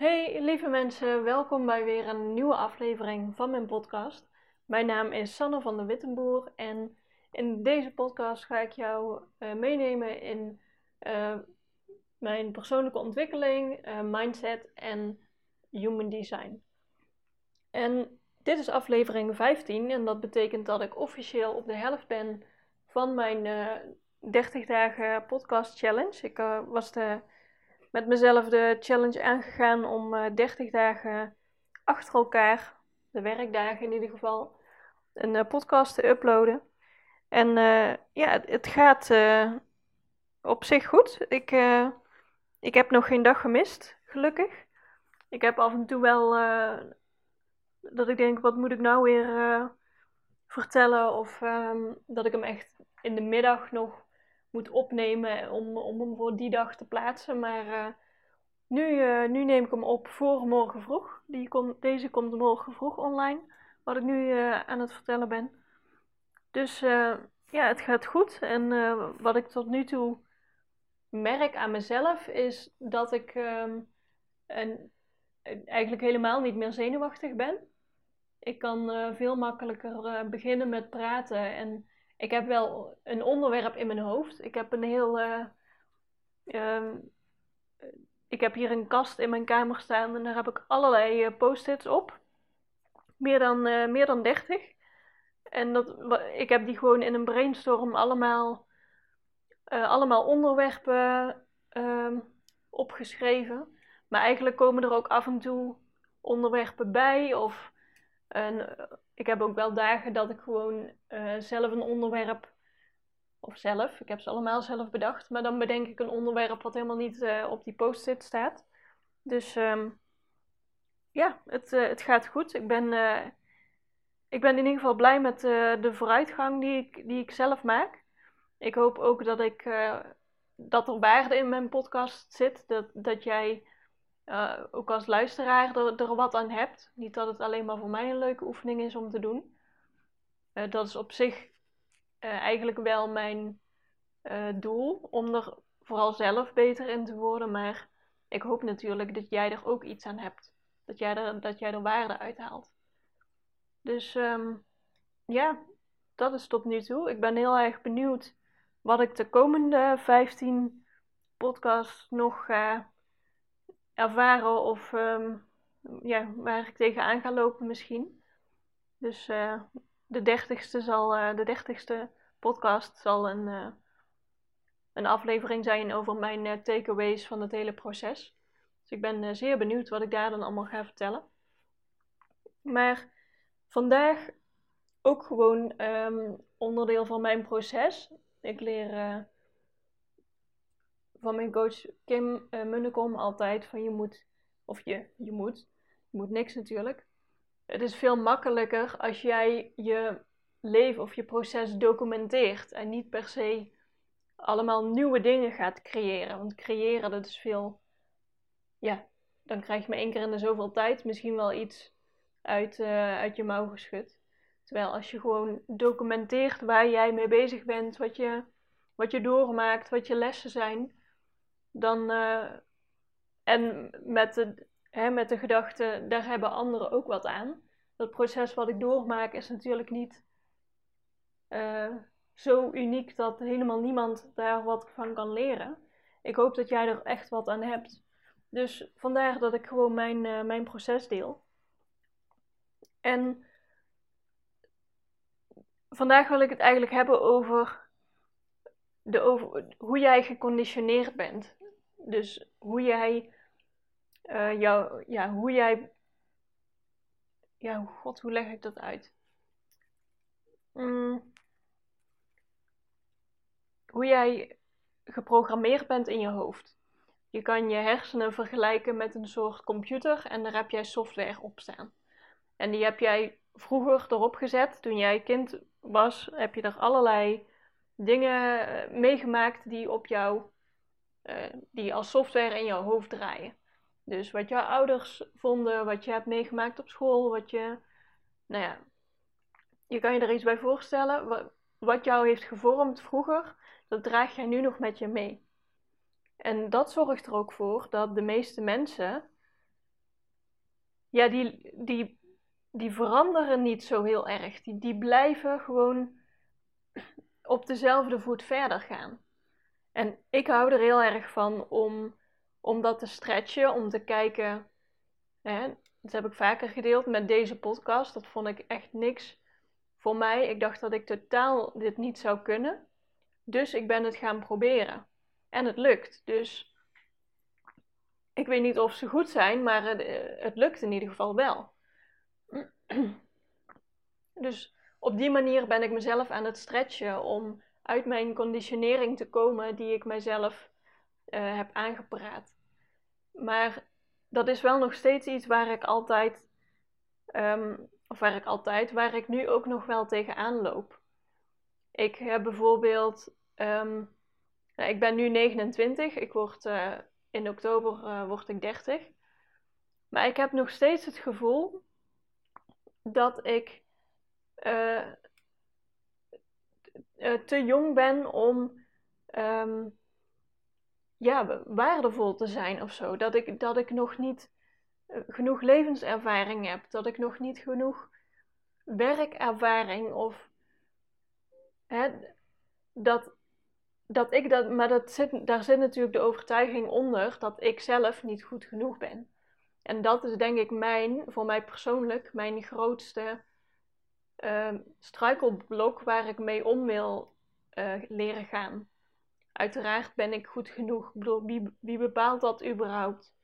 Hey lieve mensen, welkom bij weer een nieuwe aflevering van mijn podcast. Mijn naam is Sanne van der Wittenboer en in deze podcast ga ik jou uh, meenemen in uh, mijn persoonlijke ontwikkeling, uh, mindset en human design. En dit is aflevering 15 en dat betekent dat ik officieel op de helft ben van mijn 30 dagen podcast challenge. Ik was de met mezelf de challenge aangegaan om uh, eh, 30 dagen achter elkaar, de werkdagen in ieder geval, een uh, podcast te uploaden. En uh, ja, het, gaat op zich goed. Ik, ik heb nog geen dag gemist, gelukkig. Ik heb af en toe wel dat ik denk, wat moet ik nou weer vertellen? Of um, dat ik hem echt in de middag nog moet opnemen om, om hem voor die dag te plaatsen. Maar uh, nu, uh, nu neem ik hem op voor morgen vroeg. Die komt, deze komt morgen vroeg online, wat ik nu uh, aan het vertellen ben. Dus ja, het gaat goed. En wat ik tot nu toe merk aan mezelf is dat ik een, eigenlijk helemaal niet meer zenuwachtig ben. Ik kan veel makkelijker beginnen met praten en ik heb wel een onderwerp in mijn hoofd. Ik heb een heel. Uh, uh, ik heb hier een kast in mijn kamer staan en daar heb ik allerlei uh, post-its op. Meer dan, uh, meer dan 30. En dat, ik heb die gewoon in een brainstorm allemaal, allemaal onderwerpen ehm, opgeschreven. Maar eigenlijk komen er ook af en toe onderwerpen bij of en eh, ik heb ook wel dagen dat ik gewoon uh, zelf een onderwerp, of zelf, ik heb ze allemaal zelf bedacht, maar dan bedenk ik een onderwerp wat helemaal niet uh, op die post-it staat. Dus um, ja, het, het gaat goed. Ik ben, ik ben in ieder geval blij met de vooruitgang die ik, die ik zelf maak. Ik hoop ook dat, ik, dat er waarde in mijn podcast zit, dat, dat jij uh, ook als luisteraar er, er, wat aan hebt. Niet dat het alleen maar voor mij een leuke oefening is om te doen. Uh, dat is op zich uh, eigenlijk wel mijn doel, om er vooral zelf beter in te worden. Maar ik hoop natuurlijk dat jij er ook iets aan hebt. Dat jij er, dat jij er waarde uit haalt. Dus um, ja, dat is tot nu toe. Ik ben heel erg benieuwd wat ik de komende 15 podcasts nog ga ervaren of um, ja, waar ik tegenaan ga lopen misschien. Dus uh, de dertigste zal, uh, de dertigste podcast zal een, uh, een aflevering zijn over mijn takeaways van het hele proces. Dus ik ben zeer benieuwd wat ik daar dan allemaal ga vertellen. Maar vandaag ook gewoon um, onderdeel van mijn proces. Ik leer van mijn coach Kim uh, Munnekom altijd van je moet, of je, je moet, je moet niks natuurlijk. Het is veel makkelijker als jij je leven of je proces documenteert en niet per se allemaal nieuwe dingen gaat creëren. Want creëren, dat is veel, ja, dan krijg je maar één keer in de zoveel tijd misschien wel iets uit, uh, uit je mouw geschud. Terwijl als je gewoon documenteert waar jij mee bezig bent, wat je, wat je doormaakt, wat je lessen zijn, dan, uh, en met de, hè, met de gedachte, daar hebben anderen ook wat aan. Dat proces wat ik doormaak is natuurlijk niet uh, zo uniek dat helemaal niemand daar wat van kan leren. Ik hoop dat jij er echt wat aan hebt. Dus vandaar dat ik gewoon mijn, uh, mijn proces deel. En vandaag wil ik het eigenlijk hebben over, de, over hoe jij geconditioneerd bent. Dus hoe jij uh, jou, ja, hoe jij, ja, god, hoe leg ik dat uit? Mm. Hoe jij geprogrammeerd bent in je hoofd. Je kan je hersenen vergelijken met een soort computer en daar heb jij software op staan. En die heb jij vroeger erop gezet. Toen jij kind was, heb je er allerlei dingen eh, meegemaakt die op jou uh, die als software in jouw hoofd draaien. Dus wat jouw ouders vonden, wat je hebt meegemaakt op school, wat je, nou ja, je kan je er iets bij voorstellen. Wat, wat jou heeft gevormd vroeger, dat draag jij nu nog met je mee. En dat zorgt er ook voor dat de meeste mensen ja, die, die, die veranderen niet zo heel erg. Die, die blijven gewoon op dezelfde voet verder gaan. En ik hou er heel erg van om, om dat te stretchen, om te kijken. Hè, dat heb ik vaker gedeeld met deze podcast. Dat vond ik echt niks voor mij. Ik dacht dat ik totaal dit niet zou kunnen. Dus ik ben het gaan proberen. En het lukt. Dus ik weet niet of ze goed zijn, maar het, eh, het lukt in ieder geval wel. Dus op die manier ben ik mezelf aan het stretchen om uit mijn conditionering te komen die ik mijzelf uh, heb aangepraat. Maar dat is wel nog steeds iets waar ik altijd, um, of waar ik altijd, waar ik nu ook nog wel tegenaan loop. Ik heb bijvoorbeeld, um, nou, ik ben nu 29, ik word uh, in oktober uh, word ik 30. Maar ik heb nog steeds het gevoel dat ik uh, te jong ben om um, ja, waardevol te zijn of zo. Dat ik, dat ik nog niet genoeg levenservaring heb. Dat ik nog niet genoeg werkervaring of hè, dat, dat ik dat, maar dat daar zit natuurlijk de overtuiging onder dat ik zelf niet goed genoeg ben. En dat is denk ik mijn, voor mij persoonlijk, mijn grootste struikelblok waar ik mee om wil uh, leren gaan. Uiteraard ben ik goed genoeg. Ik bedoel, wie, bepaalt dat überhaupt?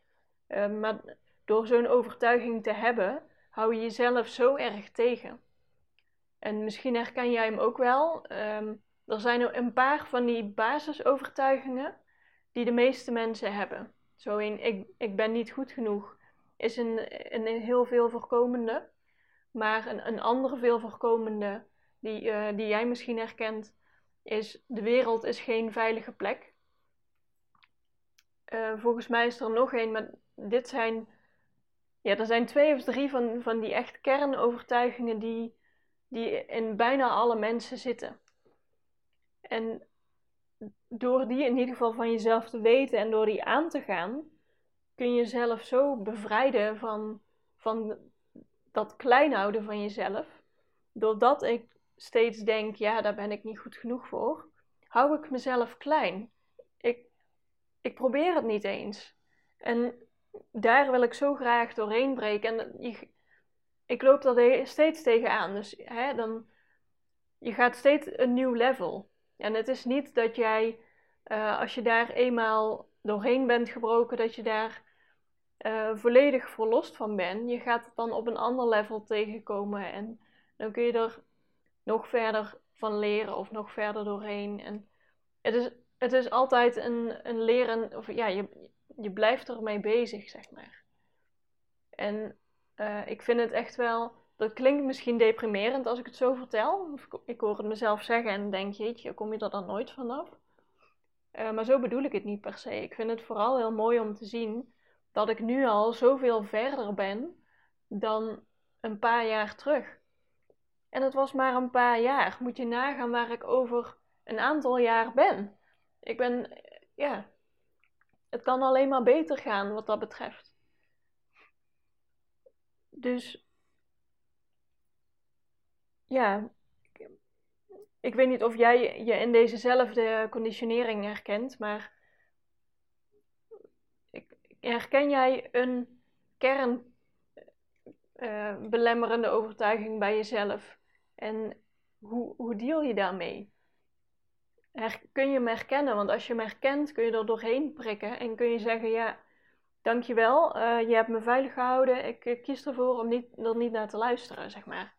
Uh, maar door zo'n overtuiging te hebben, hou je jezelf zo erg tegen. En misschien herken jij hem ook wel. Um, er zijn een paar van die basisovertuigingen die de meeste mensen hebben. Zo in ik, ik ben niet goed genoeg is een, een, heel veel voorkomende. Maar een, een andere veel voorkomende die, uh, die jij misschien herkent is de wereld is geen veilige plek. Uh, volgens mij is er nog één, maar dit zijn, ja, er zijn twee of drie van, van die echt kernovertuigingen die, die in bijna alle mensen zitten. En door die in ieder geval van jezelf te weten en door die aan te gaan, kun je jezelf zo bevrijden van, van dat klein houden van jezelf. Doordat ik steeds denk, ja, daar ben ik niet goed genoeg voor, hou ik mezelf klein. Ik, ik probeer het niet eens. En daar wil ik zo graag doorheen breken. En je, ik loop daar steeds tegenaan. Dus hè, dan, je gaat steeds een nieuw level. En het is niet dat jij, uh, als je daar eenmaal doorheen bent gebroken, dat je daar uh, volledig verlost van bent. Je gaat het dan op een ander level tegenkomen en dan kun je er nog verder van leren of nog verder doorheen. En het is, het is altijd een, een leren, of ja, je, je blijft ermee bezig, zeg maar. En uh, ik vind het echt wel dat klinkt misschien deprimerend als ik het zo vertel. Ik hoor het mezelf zeggen en denk, jeetje, kom je er dan nooit vanaf? Uh, maar zo bedoel ik het niet per se. Ik vind het vooral heel mooi om te zien dat ik nu al zoveel verder ben dan een paar jaar terug. En het was maar een paar jaar. Moet je nagaan waar ik over een aantal jaar ben. Ik ben, ja, het kan alleen maar beter gaan wat dat betreft. Dus ja, ik weet niet of jij je in dezezelfde conditionering herkent, maar herken jij een kern uh, belemmerende overtuiging bij jezelf? En hoe, hoe deal je daarmee? Kun je hem herkennen? Want als je hem herkent, kun je er doorheen prikken en kun je zeggen: Ja, dankjewel, uh, je hebt me veilig gehouden. Ik, kies ervoor om niet, er niet naar te luisteren, zeg maar.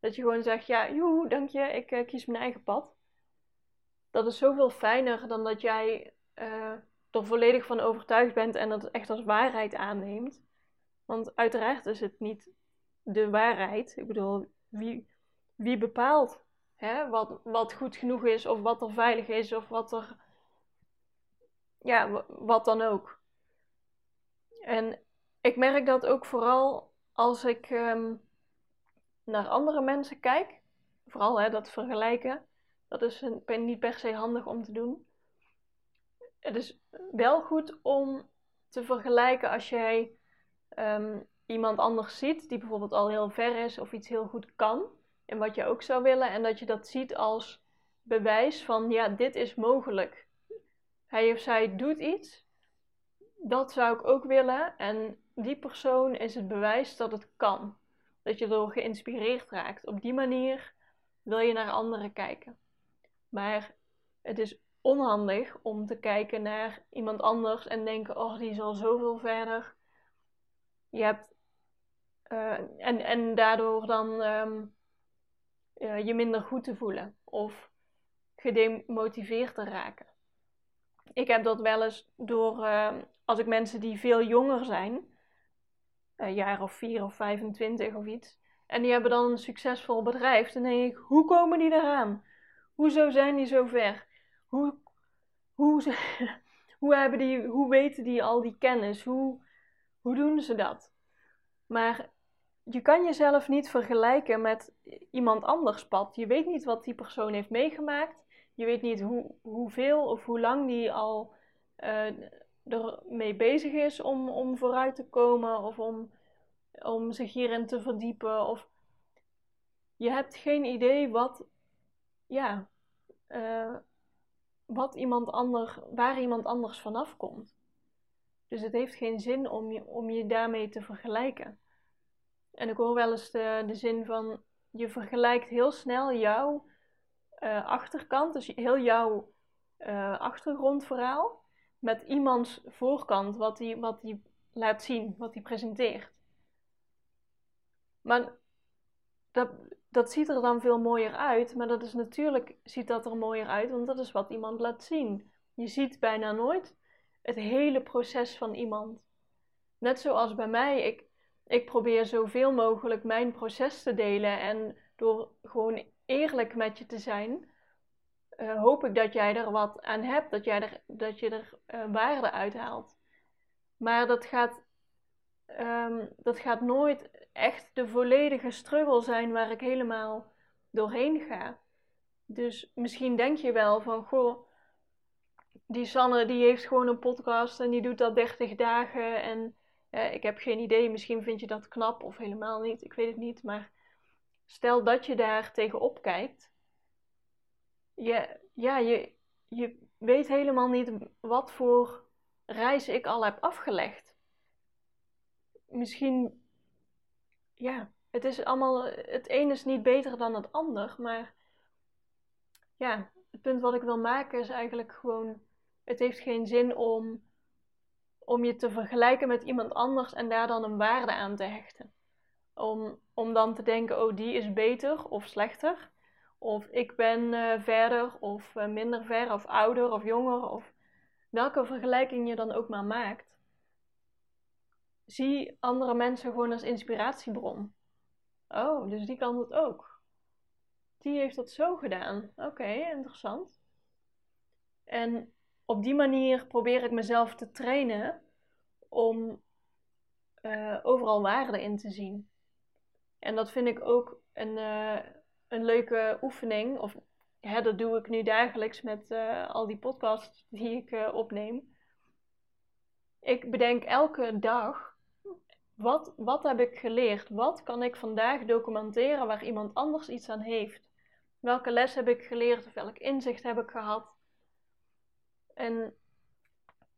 Dat je gewoon zegt, ja, joe, dank je, ik uh, kies mijn eigen pad. Dat is zoveel fijner dan dat jij er volledig van overtuigd bent en dat echt als waarheid aanneemt. Want uiteraard is het niet de waarheid. Ik bedoel, wie, wie bepaalt hè, wat, wat goed genoeg is of wat er veilig is of wat er. Ja, wat dan ook. En ik merk dat ook vooral als ik um, naar andere mensen kijk, vooral hè, dat vergelijken, dat is een, niet per se handig om te doen. Het is wel goed om te vergelijken als jij um, iemand anders ziet, die bijvoorbeeld al heel ver is of iets heel goed kan, en wat je ook zou willen, en dat je dat ziet als bewijs van, ja, dit is mogelijk. Hij of zij doet iets, dat zou ik ook willen, en die persoon is het bewijs dat het kan. Dat je door geïnspireerd raakt. Op die manier wil je naar anderen kijken. Maar het is onhandig om te kijken naar iemand anders en denken: oh, die is al zoveel verder. Je hebt. Uh, en, en daardoor dan uh, je minder goed te voelen of gedemotiveerd te raken. Ik heb dat wel eens door, uh, als ik mensen die veel jonger zijn, een jaar of vier of 25 of iets, en die hebben dan een succesvol bedrijf, dan denk ik: hoe komen die eraan? Hoezo zijn die zo ver? Hoe, hoe, hebben die, hoe weten die al die kennis? Hoe, hoe doen ze dat? Maar je kan jezelf niet vergelijken met iemand anders pad. Je weet niet wat die persoon heeft meegemaakt. Je weet niet hoe, hoeveel of hoe lang die al uh, ermee bezig is om, om vooruit te komen of om, om zich hierin te verdiepen. Of je hebt geen idee wat, ja, uh, wat iemand ander, waar iemand anders vanaf komt. Dus het heeft geen zin om je, om je daarmee te vergelijken. En ik hoor wel eens de, de zin van je vergelijkt heel snel jouw uh, achterkant, dus heel jouw uh, achtergrondverhaal, met iemands voorkant, wat hij wat die laat zien, wat hij presenteert. Maar dat, dat ziet er dan veel mooier uit. Maar dat is natuurlijk, ziet dat er mooier uit, want dat is wat iemand laat zien. Je ziet bijna nooit het hele proces van iemand. Net zoals bij mij, ik, ik probeer zoveel mogelijk mijn proces te delen. En door gewoon eerlijk met je te zijn, uh, hoop ik dat jij er wat aan hebt, dat, jij er, dat je er uh, waarde uithaalt. Maar dat gaat, um, dat gaat nooit echt de volledige struggle zijn waar ik helemaal doorheen ga. Dus misschien denk je wel van, goh, die Sanne die heeft gewoon een podcast en die doet dat 30 dagen en ik heb geen idee, misschien vind je dat knap of helemaal niet, ik weet het niet, maar stel dat je daar tegenop kijkt, je, ja, je, je weet helemaal niet wat voor reis ik al heb afgelegd. Misschien ja, het is allemaal, het een is niet beter dan het ander, maar ja, het punt wat ik wil maken is eigenlijk gewoon, het heeft geen zin om, om je te vergelijken met iemand anders en daar dan een waarde aan te hechten. Om, om dan te denken, oh die is beter of slechter, of ik ben uh, verder of uh, minder ver of ouder of jonger of welke vergelijking je dan ook maar maakt zie andere mensen gewoon als inspiratiebron. Oh, dus die kan dat ook. Die heeft dat zo gedaan. Oké, interessant. En op die manier probeer ik mezelf te trainen om uh, overal waarde in te zien. En dat vind ik ook een, uh, een leuke oefening. Of hè, dat doe ik nu dagelijks met uh, al die podcasts die ik opneem. Ik bedenk elke dag wat, wat heb ik geleerd? Wat kan ik vandaag documenteren waar iemand anders iets aan heeft? Welke les heb ik geleerd of welk inzicht heb ik gehad? En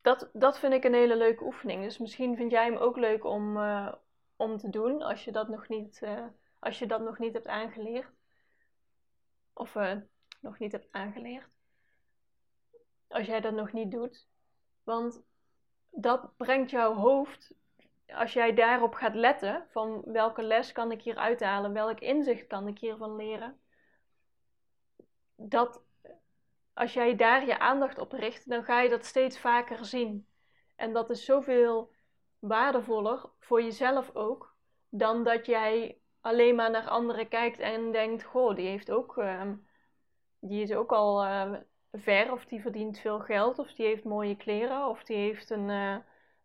dat, dat vind ik een hele leuke oefening. Dus misschien vind jij hem ook leuk om, uh, om te doen als je dat nog niet, uh, als je dat nog niet hebt aangeleerd. Of uh, nog niet hebt aangeleerd. Als jij dat nog niet doet. Want dat brengt jouw hoofd als jij daarop gaat letten, van welke les kan ik hier uithalen, welk inzicht kan ik hiervan leren, dat als jij daar je aandacht op richt, dan ga je dat steeds vaker zien. En dat is zoveel waardevoller voor jezelf ook, dan dat jij alleen maar naar anderen kijkt en denkt: Goh, die heeft ook, uh, die is ook al uh, ver, of die verdient veel geld, of die heeft mooie kleren, of die heeft een. Uh,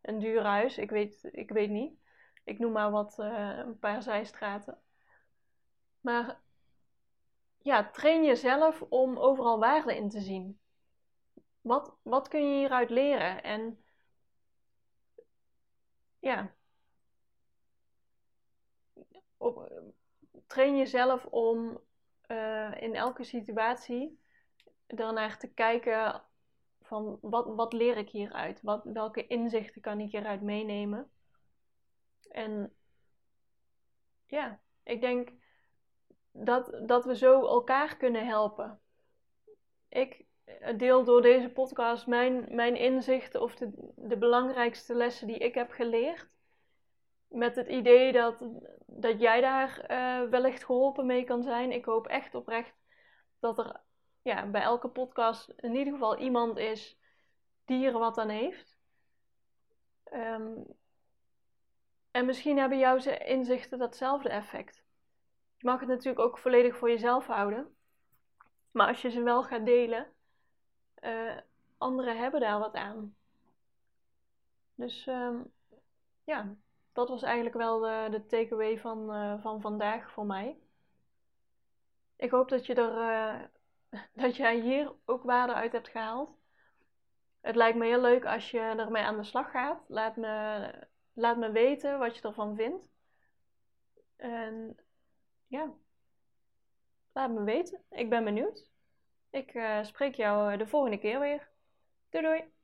een duur huis. Ik weet, ik weet niet. Ik noem maar wat, uh, een paar zijstraten. Maar ja, train jezelf om overal waarde in te zien. Wat, wat kun je hieruit leren? En ja, train jezelf om uh, in elke situatie ernaar te kijken van wat, wat leer ik hieruit? Wat, welke inzichten kan ik hieruit meenemen? En ja, ik denk dat, dat we zo elkaar kunnen helpen. Ik deel door deze podcast mijn, mijn inzichten of de, de belangrijkste lessen die ik heb geleerd. Met het idee dat, dat jij daar uh, wellicht geholpen mee kan zijn. Ik hoop echt oprecht dat er ja, bij elke podcast in ieder geval iemand is die er wat aan heeft. Ehm, en misschien hebben jouw inzichten datzelfde effect. Je mag het natuurlijk ook volledig voor jezelf houden. Maar als je ze wel gaat delen, uh, anderen hebben daar wat aan. Dus um, ja, dat was eigenlijk wel de, de takeaway van, uh, van vandaag voor mij. Ik hoop dat je er uh, dat jij hier ook waarde uit hebt gehaald. Het lijkt me heel leuk als je ermee aan de slag gaat. Laat me, laat me weten wat je ervan vindt. En ja, laat me weten. Ik ben benieuwd. Ik uh, spreek jou de volgende keer weer. Doei doei!